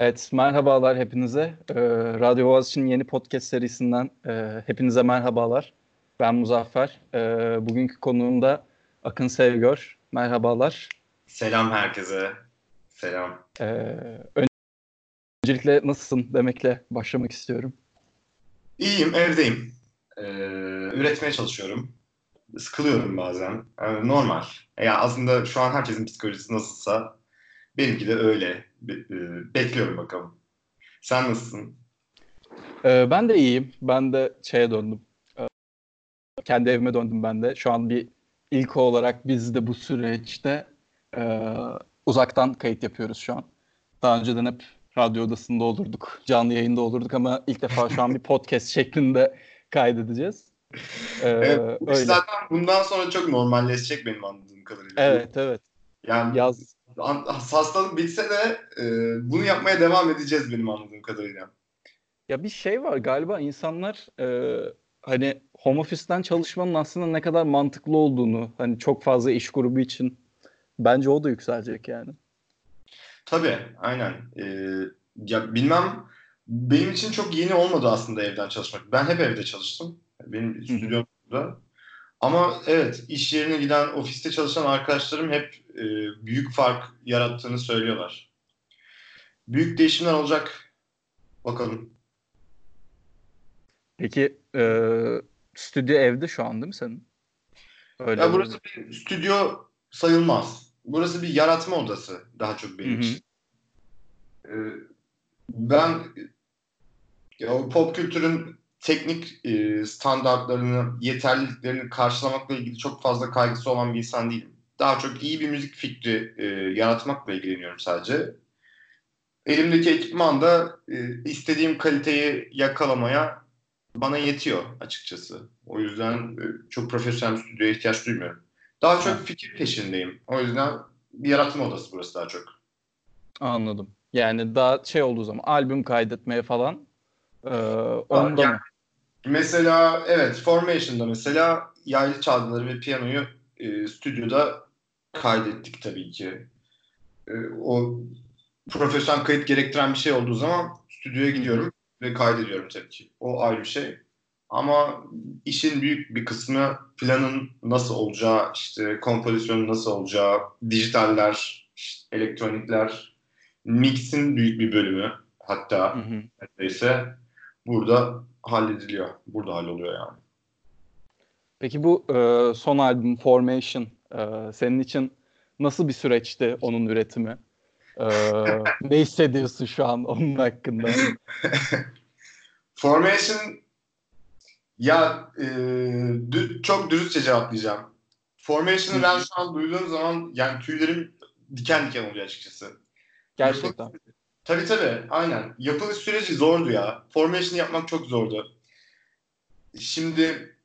Evet, merhabalar hepinize. Ee, Radyo Boğaziçi'nin yeni podcast serisinden e, hepinize merhabalar. Ben Muzaffer. Ee, bugünkü konuğum da Akın Sevgör. Merhabalar. Selam herkese. Selam. Ee, öncelikle nasılsın demekle başlamak istiyorum. İyiyim, evdeyim. Ee, üretmeye çalışıyorum. Sıkılıyorum bazen. Yani normal. Yani aslında şu an herkesin psikolojisi nasılsa benimki de öyle. Be- e, bekliyorum bakalım. Sen nasılsın? Ee, ben de iyiyim. Ben de şeye döndüm. Ee, kendi evime döndüm ben de. Şu an bir ilk olarak biz de bu süreçte e, uzaktan kayıt yapıyoruz şu an. Daha önceden hep radyo odasında olurduk, canlı yayında olurduk ama ilk defa şu an bir podcast şeklinde kaydedeceğiz. Ee, evet, öyle. zaten bundan sonra çok normalleşecek benim anladığım kadarıyla. Evet, evet. Yani Yaz. Hastalık bitse de e, bunu yapmaya devam edeceğiz benim anladığım kadarıyla. Ya bir şey var galiba insanlar e, hani home office'ten çalışmanın aslında ne kadar mantıklı olduğunu hani çok fazla iş grubu için bence o da yükselecek yani. Tabii aynen. Ee, ya bilmem benim için çok yeni olmadı aslında evden çalışmak. Ben hep evde çalıştım. Benim stüdyomda. Ama evet iş yerine giden ofiste çalışan arkadaşlarım hep e, büyük fark yarattığını söylüyorlar. Büyük değişimler olacak. Bakalım. Peki e, stüdyo evde şu an değil mi senin? Öyle ya burası bir stüdyo sayılmaz. Burası bir yaratma odası daha çok benim Hı-hı. için. Ee, ben ya, pop kültürün teknik e, standartlarını, yeterliliklerini karşılamakla ilgili çok fazla kaygısı olan bir insan değilim. Daha çok iyi bir müzik fikri e, yaratmakla ilgileniyorum sadece. Elimdeki ekipman da e, istediğim kaliteyi yakalamaya bana yetiyor açıkçası. O yüzden e, çok profesyonel bir stüdyoya ihtiyaç duymuyorum. Daha çok fikir peşindeyim. O yüzden bir yaratma odası burası daha çok. Anladım. Yani daha şey olduğu zaman albüm kaydetmeye falan e, onda yani, mı? Mesela evet Formation'da mesela yaylı çalgıları ve piyanoyu e, stüdyoda kaydettik tabii ki. E, o profesyonel kayıt gerektiren bir şey olduğu zaman stüdyoya gidiyorum ve kaydediyorum tabii ki. O ayrı bir şey. Ama işin büyük bir kısmı planın nasıl olacağı, işte kompozisyonun nasıl olacağı, dijitaller, işte elektronikler, mixin büyük bir bölümü hatta neredeyse burada hallediliyor. Burada halloluyor yani. Peki bu e, son albüm Formation e, senin için nasıl bir süreçti onun üretimi? E, ne hissediyorsun şu an onun hakkında? Formation ya e, dü- çok dürüstçe cevaplayacağım. Formation'ı ben şu an duyduğum zaman yani tüylerim diken diken oluyor açıkçası. Gerçekten. Tabii tabii aynen. Yapılış süreci zordu ya. Formation yapmak çok zordu. Şimdi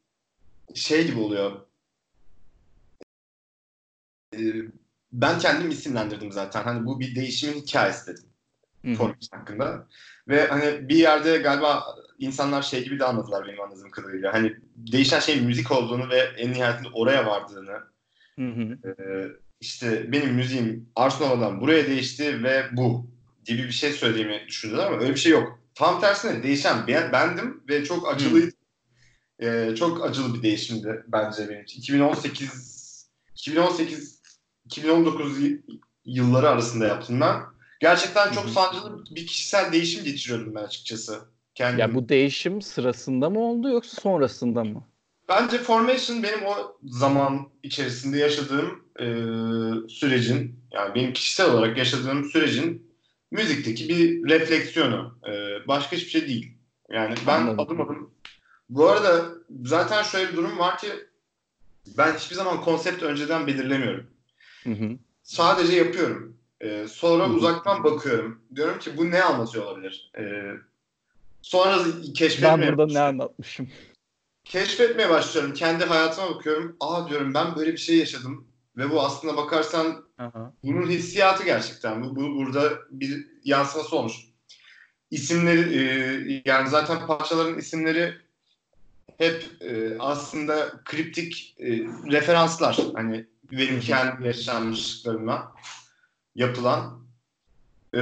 şey gibi oluyor. Ee, ben kendim isimlendirdim zaten. Hani bu bir değişimin hikayesi dedim. Formation hakkında. Ve hani bir yerde galiba insanlar şey gibi de anladılar benim anladığım kadarıyla. Hani değişen şey müzik olduğunu ve en nihayetinde oraya vardığını. Hı hı. E, işte benim müziğim Arsenal'dan buraya değişti ve bu gibi bir şey söylediğimi düşündüler ama öyle bir şey yok. Tam tersine değişen ben, bendim ve çok acılıydı. E, çok acılı bir değişimdi bence benim için. 2018 2018 2019 yılları arasında yaptım ben. Gerçekten çok sancılı bir kişisel değişim geçiriyordum ben açıkçası. Kendim. Ya bu değişim sırasında mı oldu yoksa sonrasında mı? Bence Formation benim o zaman içerisinde yaşadığım e, sürecin yani benim kişisel olarak yaşadığım sürecin müzikteki bir refleksiyonu. E, başka hiçbir şey değil. Yani ben Anladım. adım adım bu arada zaten şöyle bir durum var ki ben hiçbir zaman konsept önceden belirlemiyorum. Hı hı. Sadece yapıyorum. Ee, sonra hı hı. uzaktan bakıyorum. Diyorum ki bu ne anlatıyor olabilir? Ee, Sonra keşfetmeye Ben burada ne anlatmışım? Keşfetmeye başlıyorum. Kendi hayatıma bakıyorum. Aa diyorum ben böyle bir şey yaşadım. Ve bu aslında bakarsan Aha. bunun hissiyatı gerçekten. Bu, bu burada bir yansıması olmuş. İsimleri e, yani zaten parçaların isimleri hep e, aslında kriptik e, referanslar. Hani benim kendi yaşanmışlıklarıma yapılan. E,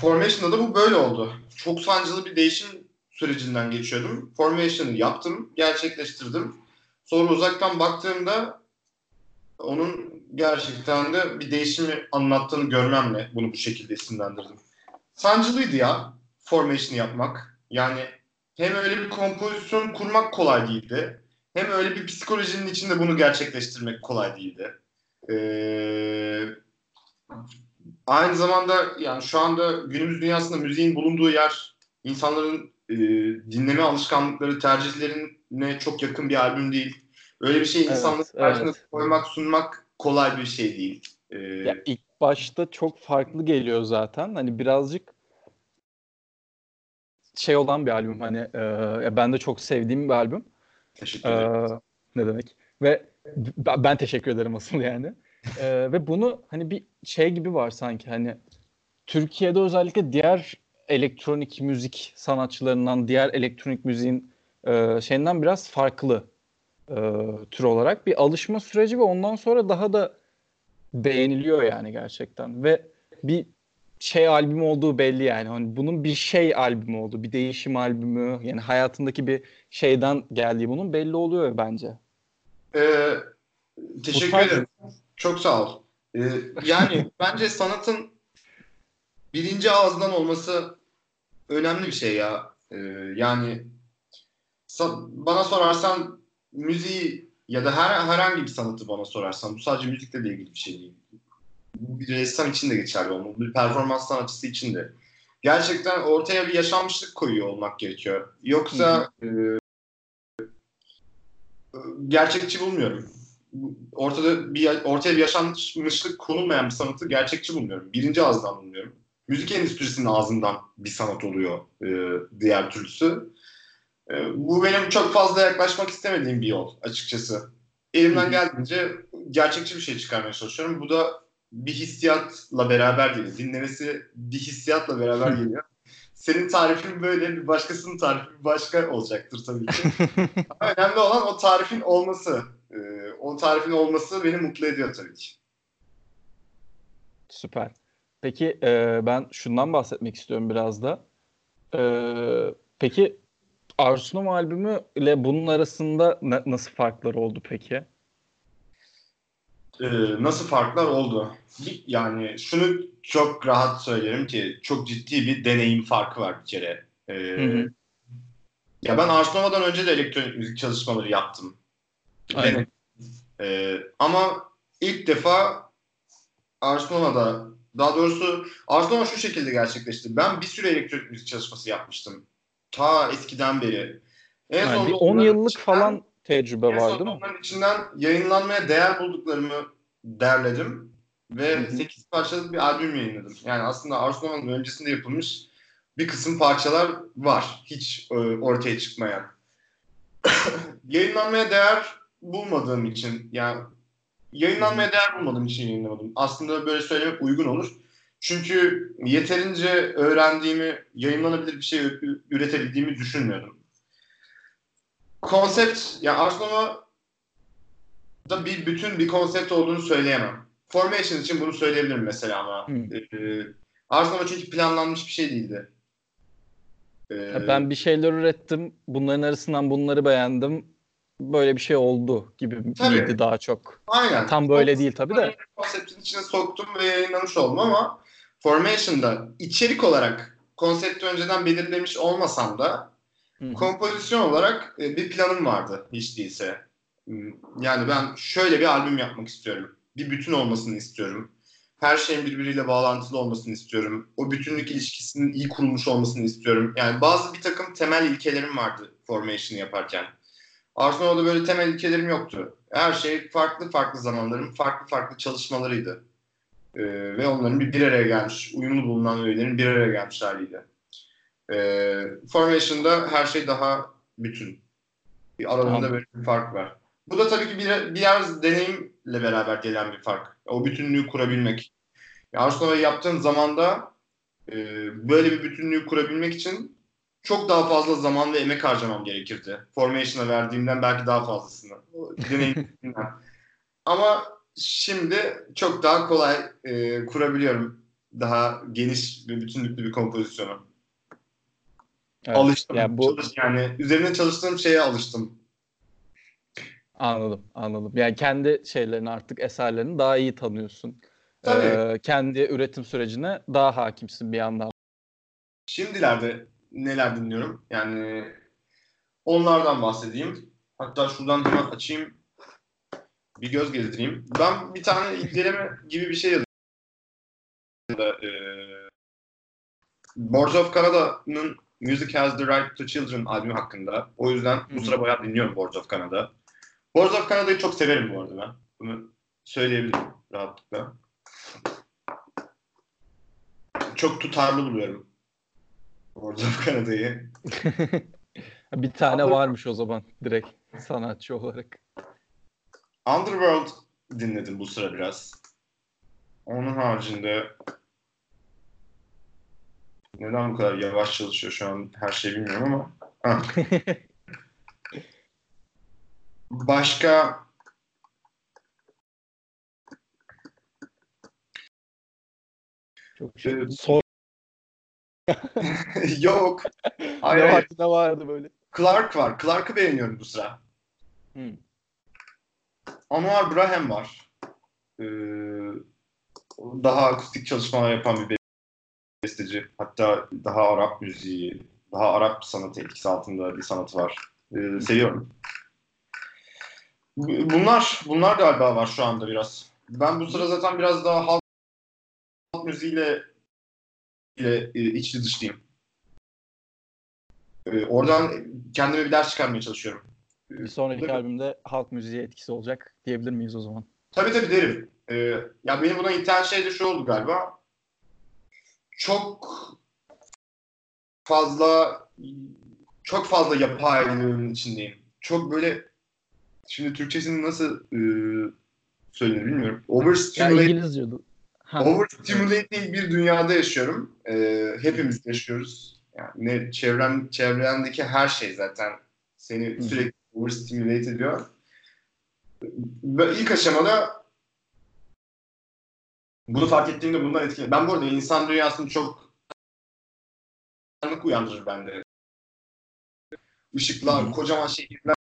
Formation'da da bu böyle oldu. Çok sancılı bir değişim sürecinden geçiyordum. Formation'ı yaptım, gerçekleştirdim. Sonra uzaktan baktığımda onun gerçekten de bir değişimi anlattığını görmemle bunu bu şekilde isimlendirdim. Sancılıydı ya formation yapmak. Yani hem öyle bir kompozisyon kurmak kolay değildi. Hem öyle bir psikolojinin içinde bunu gerçekleştirmek kolay değildi. Ee, aynı zamanda yani şu anda günümüz dünyasında müziğin bulunduğu yer insanların e, dinleme alışkanlıkları, tercihlerine çok yakın bir albüm değil. Öyle bir şey evet, insanların karşısına evet. koymak, sunmak kolay bir şey değil. Ee, ya ilk başta çok farklı geliyor zaten. Hani birazcık şey olan bir albüm hani e, ben de çok sevdiğim bir albüm. Teşekkür ederim. Ee, ne demek? Ve ben teşekkür ederim asıl yani. ee, ve bunu hani bir şey gibi var sanki hani Türkiye'de özellikle diğer elektronik müzik sanatçılarından, diğer elektronik müziğin e, şeyinden biraz farklı e, tür olarak bir alışma süreci ve ondan sonra daha da beğeniliyor yani gerçekten ve bir şey albüm olduğu belli yani. Hani bunun bir şey albümü oldu, bir değişim albümü. Yani hayatındaki bir şeyden geldiği bunun belli oluyor bence. Ee, teşekkür ederim. Çok sağ ol. Ee, yani bence sanatın birinci ağızdan olması önemli bir şey ya. Ee, yani bana sorarsan müziği ya da her herhangi bir sanatı bana sorarsan bu sadece müzikle de ilgili bir şey değil. Bu bir ressam için de geçerli olmalı. Bir performans sanatçısı için de. Gerçekten ortaya bir yaşanmışlık koyuyor olmak gerekiyor. Yoksa e, gerçekçi bulmuyorum. Ortada bir ortaya bir yaşanmışlık konulmayan bir sanatı gerçekçi bulmuyorum. Birinci ağızdan bulmuyorum. Müzik endüstrisinin ağzından bir sanat oluyor e, diğer türlüsü. E, bu benim çok fazla yaklaşmak istemediğim bir yol açıkçası. Elimden geldiğince gerçekçi bir şey çıkarmaya çalışıyorum. Bu da bir hissiyatla beraber geliyor. Dinlemesi bir hissiyatla beraber geliyor. Senin tarifin böyle, bir başkasının tarifi başka olacaktır tabii ki. Ama önemli olan o tarifin olması. Ee, o tarifin olması beni mutlu ediyor tabii ki. Süper. Peki e, ben şundan bahsetmek istiyorum biraz da. E, peki Arsenal albümü ile bunun arasında na- nasıl farklar oldu peki? Ee, nasıl farklar oldu? Yani şunu çok rahat söylerim ki çok ciddi bir deneyim farkı var bir kere. Ee, hı hı. Ya ben Arsenal'dan önce de elektronik müzik çalışmaları yaptım. Aynen. Ee, ama ilk defa Arsenal'da daha doğrusu Arsenal şu şekilde gerçekleşti. Ben bir süre elektronik müzik çalışması yapmıştım ta eskiden beri. En yani son 10 yıllık içinden, falan tecrübe var değil mi? Onların içinden yayınlanmaya değer bulduklarımı derledim ve Hı-hı. 8 parçalık bir albüm yayınladım. Yani aslında Arsenal'ın öncesinde yapılmış bir kısım parçalar var. Hiç e, ortaya çıkmayan. yayınlanmaya değer bulmadığım için yani yayınlanmaya değer bulmadığım için yayınlamadım. Aslında böyle söylemek uygun olur. Çünkü yeterince öğrendiğimi, yayınlanabilir bir şey üretebildiğimi düşünmüyordum. Konsept, yani Arsenal'a da bir bütün bir konsept olduğunu söyleyemem. Formation için bunu söyleyebilirim mesela ama. Hmm. E, Arsenal çünkü planlanmış bir şey değildi. Ee, ben bir şeyler ürettim. Bunların arasından bunları beğendim. Böyle bir şey oldu gibi tabii. miydi daha çok. Aynen. Tam böyle değil tabii de. Konseptin içine soktum ve yayınlamış oldum ama Formation'da içerik olarak konsepti önceden belirlemiş olmasam da Hı-hı. kompozisyon olarak e, bir planım vardı hiç değilse. Hmm, yani ben şöyle bir albüm yapmak istiyorum. Bir bütün olmasını istiyorum. Her şeyin birbiriyle bağlantılı olmasını istiyorum. O bütünlük ilişkisinin iyi kurulmuş olmasını istiyorum. Yani bazı bir takım temel ilkelerim vardı Formation'ı yaparken. Arsenal'da böyle temel ilkelerim yoktu. Her şey farklı farklı zamanların farklı farklı çalışmalarıydı. E, ve onların bir, bir araya gelmiş, uyumlu bulunan üyelerin bir araya gelmiş haliydi. E, Formation'da her şey daha bütün. Bir aralarında tamam. böyle bir fark var. Bu da tabii ki bir, biraz deneyimle beraber gelen bir fark. O bütünlüğü kurabilmek. Yani Arsenal'ı yaptığın zamanda e, böyle bir bütünlüğü kurabilmek için çok daha fazla zaman ve emek harcamam gerekirdi. Formation'a verdiğimden belki daha fazlasını. Deneyimden. Ama şimdi çok daha kolay e, kurabiliyorum. daha geniş ve bütünlüklü bir kompozisyonu. Evet. Alıştım. Yani, bu... Çalış, yani üzerine çalıştığım şeye alıştım. Anladım, anladım. Yani kendi şeylerini artık eserlerini daha iyi tanıyorsun. Tabii. Ee, kendi üretim sürecine daha hakimsin bir yandan. Şimdilerde neler dinliyorum? Yani onlardan bahsedeyim. Hatta şuradan hemen açayım. Bir göz gezdireyim. Ben bir tane inceleme gibi bir şey yazdım. Ee, Boards of Canada'nın Music Has the Right to Children albümü hakkında. O yüzden bu sıra bayağı dinliyorum Boards of Canada. Boards of Canada'yı çok severim bu arada ben. Bunu söyleyebilirim rahatlıkla. Çok tutarlı buluyorum. Boards of Canada'yı. bir tane varmış o zaman direkt sanatçı olarak. Underworld dinledim bu sıra biraz. Onun haricinde neden bu kadar yavaş çalışıyor şu an her şey bilmiyorum ama. Başka Çok şey. Ee, Sor. Yok. Hayır, ne vardı böyle? Clark var. Clark'ı beğeniyorum bu sıra. Hmm. Anwar Braham var. Ee, daha akustik çalışmalar yapan bir besteci. Hatta daha Arap müziği, daha Arap sanatı etkisi altında bir sanatı var. Ee, seviyorum. Bunlar bunlar galiba var şu anda biraz. Ben bu sıra zaten biraz daha halk müziğiyle ile e, içli dışlıyım. E, oradan kendime bir ders çıkarmaya çalışıyorum. Bir sonraki Tabii. albümde halk müziği etkisi olacak diyebilir miyiz o zaman? Tabii tabii derim. Ee, ya beni buna iten şey de şu oldu galiba. Çok fazla çok fazla yapaylığın içindeyim. Çok böyle şimdi Türkçesini nasıl e, söylenir bilmiyorum. Overstimulating bir dünyada yaşıyorum. Ee, hepimiz yaşıyoruz. Yani ne çevren çevrendeki her şey zaten seni sürekli overstimulate ediyor. Ve ilk aşamada bunu fark ettiğimde bundan etkileniyorum. Ben bu arada insan dünyasını çok uyandırır bende. Işıklar, hmm. kocaman şehirler,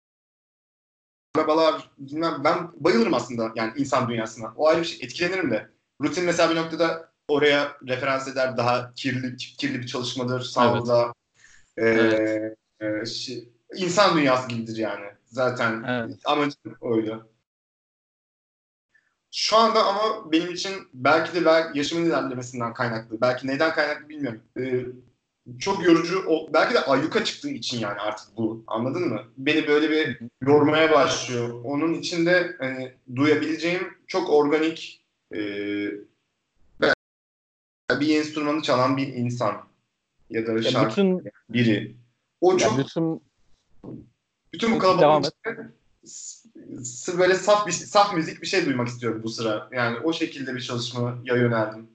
arabalar, bilmem, ben bayılırım aslında yani insan dünyasına. O ayrı bir şey. Etkilenirim de. Rutin mesela bir noktada oraya referans eder. Daha kirli kirli bir çalışmadır. Sağlığa evet. e, evet. E, şey, insan dünyası gibidir yani. Zaten evet. amacım oydu. Şu anda ama benim için belki de belki yaşımın ilerlemesinden kaynaklı. Belki neden kaynaklı bilmiyorum. Ee, çok yorucu, belki de ayyuka çıktığı için yani artık bu. Anladın mı? Beni böyle bir yormaya başlıyor. Onun içinde hani duyabileceğim çok organik e, bir enstrümanı çalan bir insan ya da ya şarkı bütün, biri. O çok bütün bütün bu kalabalığın içinde böyle saf bir saf müzik bir şey duymak istiyorum bu sıra. Yani o şekilde bir çalışmaya yöneldim.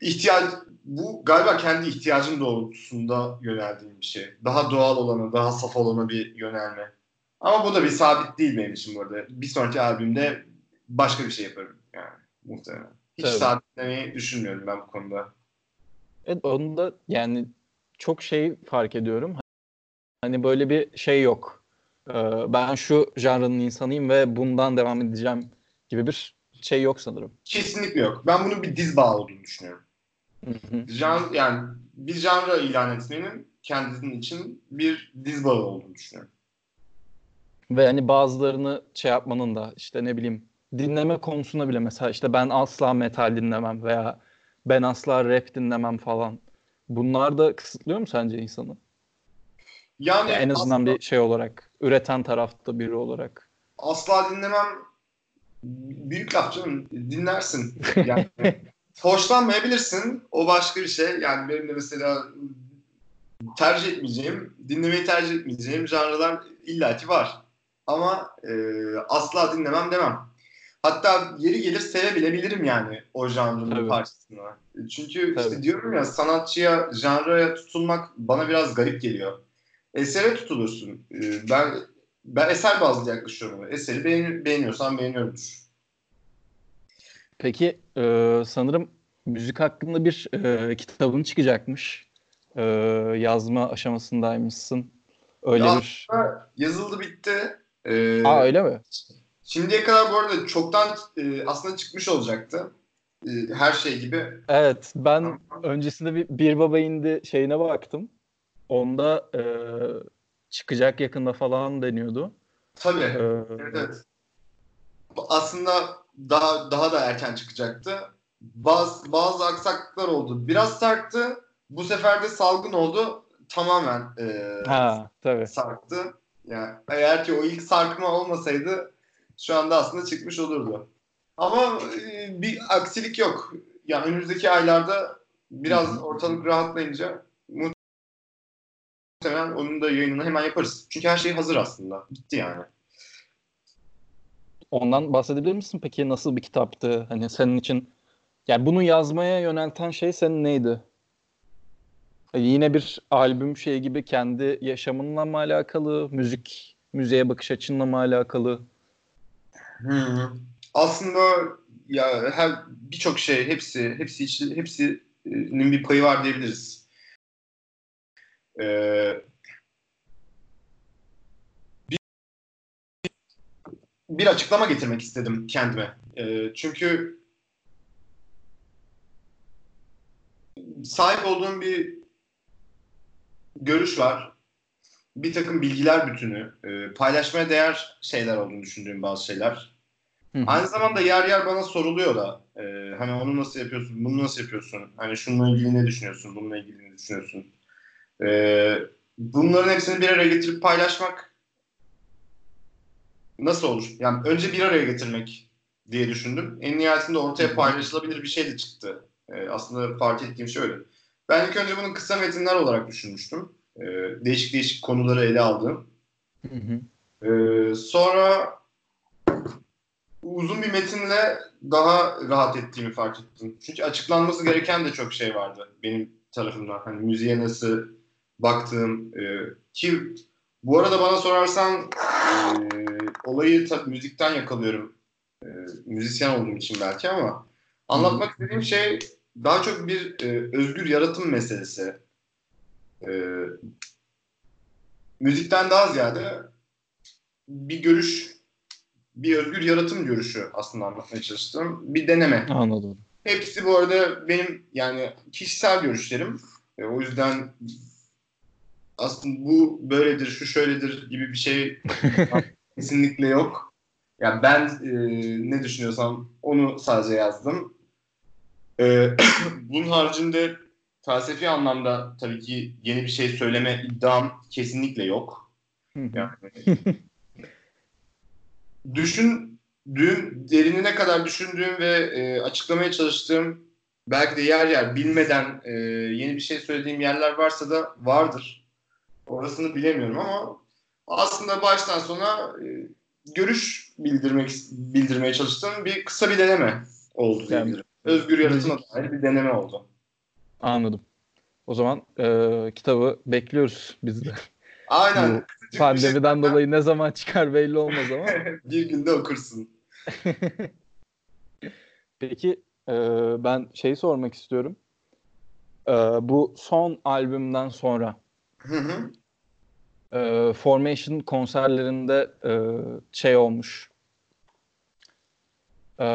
İhtiyaç bu galiba kendi ihtiyacım doğrultusunda yöneldiğim bir şey. Daha doğal olanı, daha saf olanı bir yönelme. Ama bu da bir sabit değil benim için bu arada. Bir sonraki albümde başka bir şey yaparım yani muhtemelen. Hiç Tabii. sabitlemeyi düşünmüyorum ben bu konuda. Evet onu da yani çok şey fark ediyorum. Hani böyle bir şey yok. Ee, ben şu janrının insanıyım ve bundan devam edeceğim gibi bir şey yok sanırım. Kesinlikle yok. Ben bunun bir diz bağı olduğunu düşünüyorum. Jan, yani bir janra ilan etmenin kendisinin için bir diz bağı olduğunu düşünüyorum. Ve hani bazılarını şey yapmanın da işte ne bileyim dinleme konusunda bile mesela işte ben asla metal dinlemem veya ben asla rap dinlemem falan. Bunlar da kısıtlıyor mu sence insanı? Yani, yani en azından asla, bir şey olarak, üreten tarafta biri olarak. Asla dinlemem büyük laf canım. Dinlersin. Yani hoşlanmayabilirsin. O başka bir şey. Yani benim de mesela tercih etmeyeceğim, dinlemeyi tercih etmeyeceğim janrlar illaki var. Ama e, asla dinlemem demem. Hatta yeri gelir sevebilebilirim yani o janrın Tabii. parçasını. Çünkü Tabii. işte diyorum ya sanatçıya, janraya tutulmak bana biraz garip geliyor. Esere tutulursun. Ee, ben ben eser bazlı yaklaşıyorum. Eseri beğeni, beğeniyorsan beğeniyordur. Peki e, sanırım müzik hakkında bir e, kitabın çıkacakmış. E, yazma aşamasındaymışsın. Öyle ya bir... Yazıldı bitti. Ee, Aa öyle mi? Şimdiye kadar bu arada çoktan e, aslında çıkmış olacaktı. E, her şey gibi. Evet ben öncesinde bir, bir baba indi şeyine baktım. Onda e, çıkacak yakında falan deniyordu. Tabii. Ee, evet. Aslında daha daha da erken çıkacaktı. Bazı bazı aksaklıklar oldu. Biraz sarktı. Bu sefer de salgın oldu. Tamamen e, ha, tabii. sarktı. Yani eğer ki o ilk sarkma olmasaydı şu anda aslında çıkmış olurdu. Ama e, bir aksilik yok. Yani önümüzdeki aylarda biraz ortalık rahatlayınca muhtemelen onun da yayınını hemen yaparız. Çünkü her şey hazır aslında. Bitti yani. Ondan bahsedebilir misin peki? Nasıl bir kitaptı? Hani senin için yani bunu yazmaya yönelten şey senin neydi? Yani yine bir albüm şey gibi kendi yaşamınla mı alakalı? Müzik, müziğe bakış açınla mı alakalı? Hmm. Aslında ya her birçok şey hepsi hepsi hepsinin bir payı var diyebiliriz. Ee, bir, bir açıklama getirmek istedim kendime. Ee, çünkü sahip olduğum bir görüş var. Bir takım bilgiler bütünü, e, paylaşmaya değer şeyler olduğunu düşündüğüm bazı şeyler. Hı. Aynı zamanda yer yer bana soruluyor da e, hani onu nasıl yapıyorsun, bunu nasıl yapıyorsun, hani şununla ilgili ne düşünüyorsun, bununla ilgili ne düşünüyorsun. E, bunların hepsini bir araya getirip paylaşmak nasıl olur? Yani önce bir araya getirmek diye düşündüm. En nihayetinde ortaya paylaşılabilir bir şey de çıktı. E, aslında fark ettiğim şey öyle. Ben ilk önce bunu kısa metinler olarak düşünmüştüm. E, değişik değişik konuları ele aldım. Hı hı. E, sonra uzun bir metinle daha rahat ettiğimi fark ettim. Çünkü açıklanması gereken de çok şey vardı benim tarafımdan. Hani müziğe nasıl baktığım e, ki bu arada bana sorarsan e, olayı tabii müzikten yakalıyorum. E, müzisyen olduğum için belki ama anlatmak istediğim şey daha çok bir e, özgür yaratım meselesi. E, müzikten daha ziyade bir görüş, bir özgür yaratım görüşü aslında anlatmaya çalıştım. Bir deneme. Anladım. Hepsi bu arada benim yani kişisel görüşlerim. E, o yüzden aslında bu böyledir, şu şöyledir gibi bir şey kesinlikle yok. Yani ben e, ne düşünüyorsam onu sadece yazdım. E, bunun haricinde felsefi anlamda tabii ki yeni bir şey söyleme iddiam kesinlikle yok. Yani düşündüğüm, derinine kadar düşündüğüm ve e, açıklamaya çalıştığım belki de yer yer bilmeden e, yeni bir şey söylediğim yerler varsa da vardır. Orasını bilemiyorum ama aslında baştan sona e, görüş bildirmek bildirmeye çalıştığım bir kısa bir deneme oldu diyebilirim. Özgür yaratıma dair bir deneme oldu. Anladım. O zaman e, kitabı bekliyoruz biz de. Aynen. Bu pandemiden şey dolayı ne zaman çıkar belli olmaz ama. bir günde okursun. Peki e, ben şeyi sormak istiyorum. E, bu son albümden sonra E, Formation konserlerinde e, şey olmuş. E,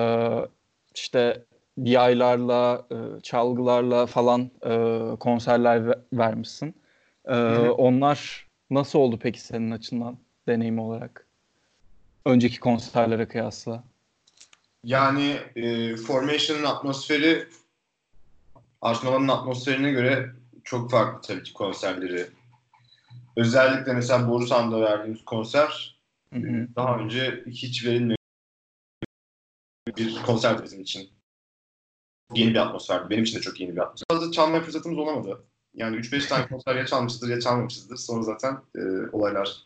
işte yaylarla, e, çalgılarla falan e, konserler vermişsin. E, onlar nasıl oldu peki senin açından deneyim olarak? Önceki konserlere kıyasla. Yani e, Formation'ın atmosferi Arsenal'ın atmosferine göre çok farklı tabii ki konserleri. Özellikle mesela Borusan'da verdiğimiz konser hı hı. daha önce hiç verilmemiş bir konser bizim için yeni bir atmosferdi. Benim için de çok yeni bir atmosfer. Fazla çalmaya fırsatımız olamadı. Yani 3-5 tane konser ya çalmışızdır ya çalmamışızdır. Sonra zaten e, olaylar.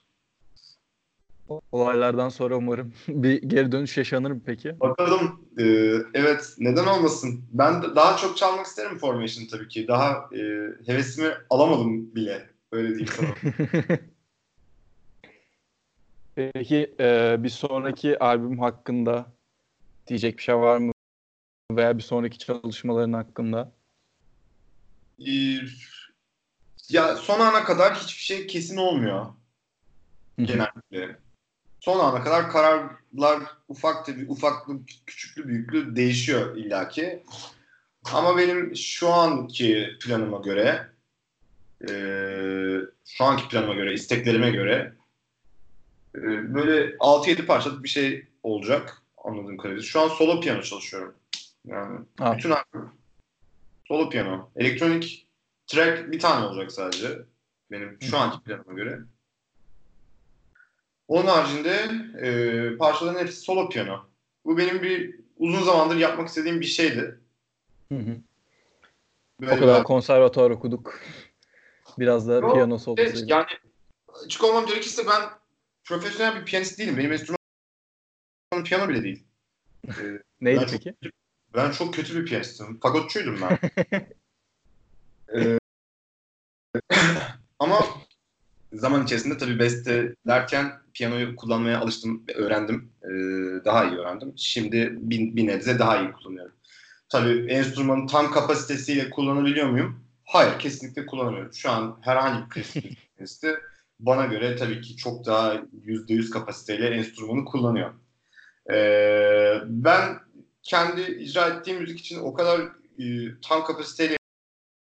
Olaylardan sonra umarım bir geri dönüş yaşanır mı peki? Bakalım. E, evet neden olmasın. Ben daha çok çalmak isterim Formation tabii ki. Daha e, hevesimi alamadım bile. Öyle diyeyim sana. Peki e, bir sonraki albüm hakkında diyecek bir şey var mı? veya bir sonraki çalışmaların hakkında? Ee, ya son ana kadar hiçbir şey kesin olmuyor. Genellikle. Son ana kadar kararlar ufak tabi ufaklı, küçüklü, büyüklü değişiyor illaki. Ama benim şu anki planıma göre e, şu anki planıma göre, isteklerime göre e, böyle 6-7 parçalık bir şey olacak anladığım kadarıyla. Şu an solo piyano çalışıyorum. Yani ha. bütün albüm solo piyano. Elektronik track bir tane olacak sadece. Benim şu anki planıma göre. Onun haricinde e, parçaların hepsi solo piyano. Bu benim bir uzun zamandır yapmak istediğim bir şeydi. Hı hı. Böyle o kadar ben... konservatuvar okuduk. Biraz da Yo, piyano solosuydu. Evet, yani açık olmam gerekirse ben profesyonel bir piyanist değilim. Benim enstrümanım piyano bile değil. Ee, Neydi ben peki? Çok, ben çok kötü bir piyanistim. Fagotçuydum ben. ee, ama zaman içerisinde tabii bestelerken piyanoyu kullanmaya alıştım, öğrendim. Ee, daha iyi öğrendim. Şimdi bir, bir nebze daha iyi kullanıyorum. Tabii enstrümanın tam kapasitesiyle kullanabiliyor muyum? Hayır, kesinlikle kullanamıyorum. Şu an herhangi bir klasik bana göre tabii ki çok daha %100 kapasiteyle enstrümanı kullanıyor. Ee, ben kendi icra ettiğim müzik için o kadar e, tam kapasiteyle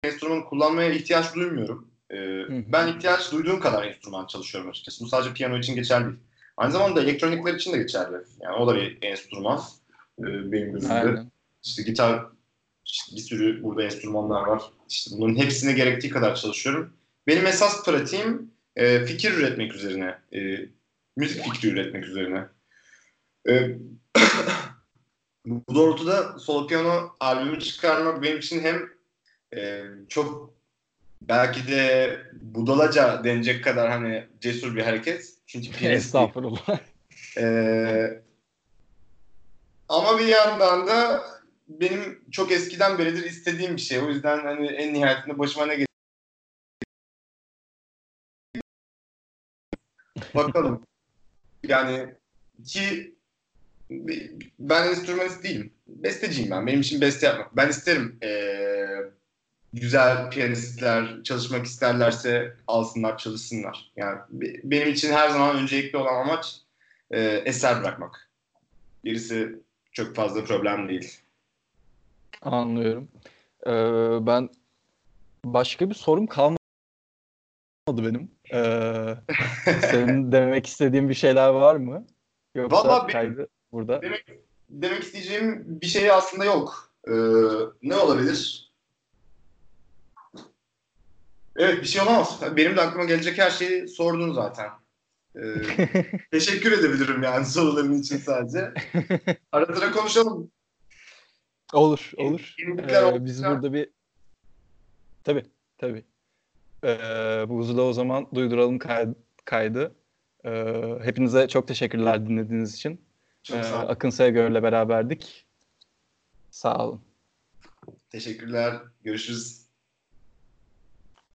enstrümanı kullanmaya ihtiyaç duymuyorum. Ee, ben ihtiyaç duyduğum kadar enstrüman çalışıyorum açıkçası. Bu sadece piyano için geçerli değil. Aynı zamanda elektronikler için de geçerli. Yani o da bir enstrüman e, benim gözümde. İşte gitar işte bir sürü burada enstrümanlar var. İşte bunların hepsine gerektiği kadar çalışıyorum. Benim esas pratiğim e, fikir üretmek üzerine. E, müzik fikri üretmek üzerine. E, bu doğrultuda solo piyano albümü çıkarmak benim için hem e, çok belki de budalaca denecek kadar hani cesur bir hareket. Çünkü piyanist Estağfurullah. Ee, ama bir yandan da benim çok eskiden beridir istediğim bir şey. O yüzden hani en nihayetinde başıma ne gelir? Bakalım. Yani ki ben enstrümanist değilim. Besteciyim ben. Benim için beste yapmak. Ben isterim ee, güzel piyanistler çalışmak isterlerse alsınlar, çalışsınlar. Yani benim için her zaman öncelikli olan amaç e, eser bırakmak. Gerisi çok fazla problem değil. Anlıyorum. Ee, ben başka bir sorum kalmadı benim. Ee, senin demek istediğin bir şeyler var mı? Yoksa Vallahi kaydı burada. Demek, demek isteyeceğim bir şey aslında yok. Ee, ne olabilir? Evet bir şey olmaz. Benim de aklıma gelecek her şeyi sordun zaten. Ee, teşekkür edebilirim yani soruların için sadece. Ara sıra konuşalım. Olur, olur. Ee, biz burada bir tabi tabi. Ee, bu da o zaman duyduralım kaydı. kaydı. Ee, hepinize çok teşekkürler dinlediğiniz için. Çok ee, sağ olun. Akın beraberdik. Sağ olun. Teşekkürler. Görüşürüz.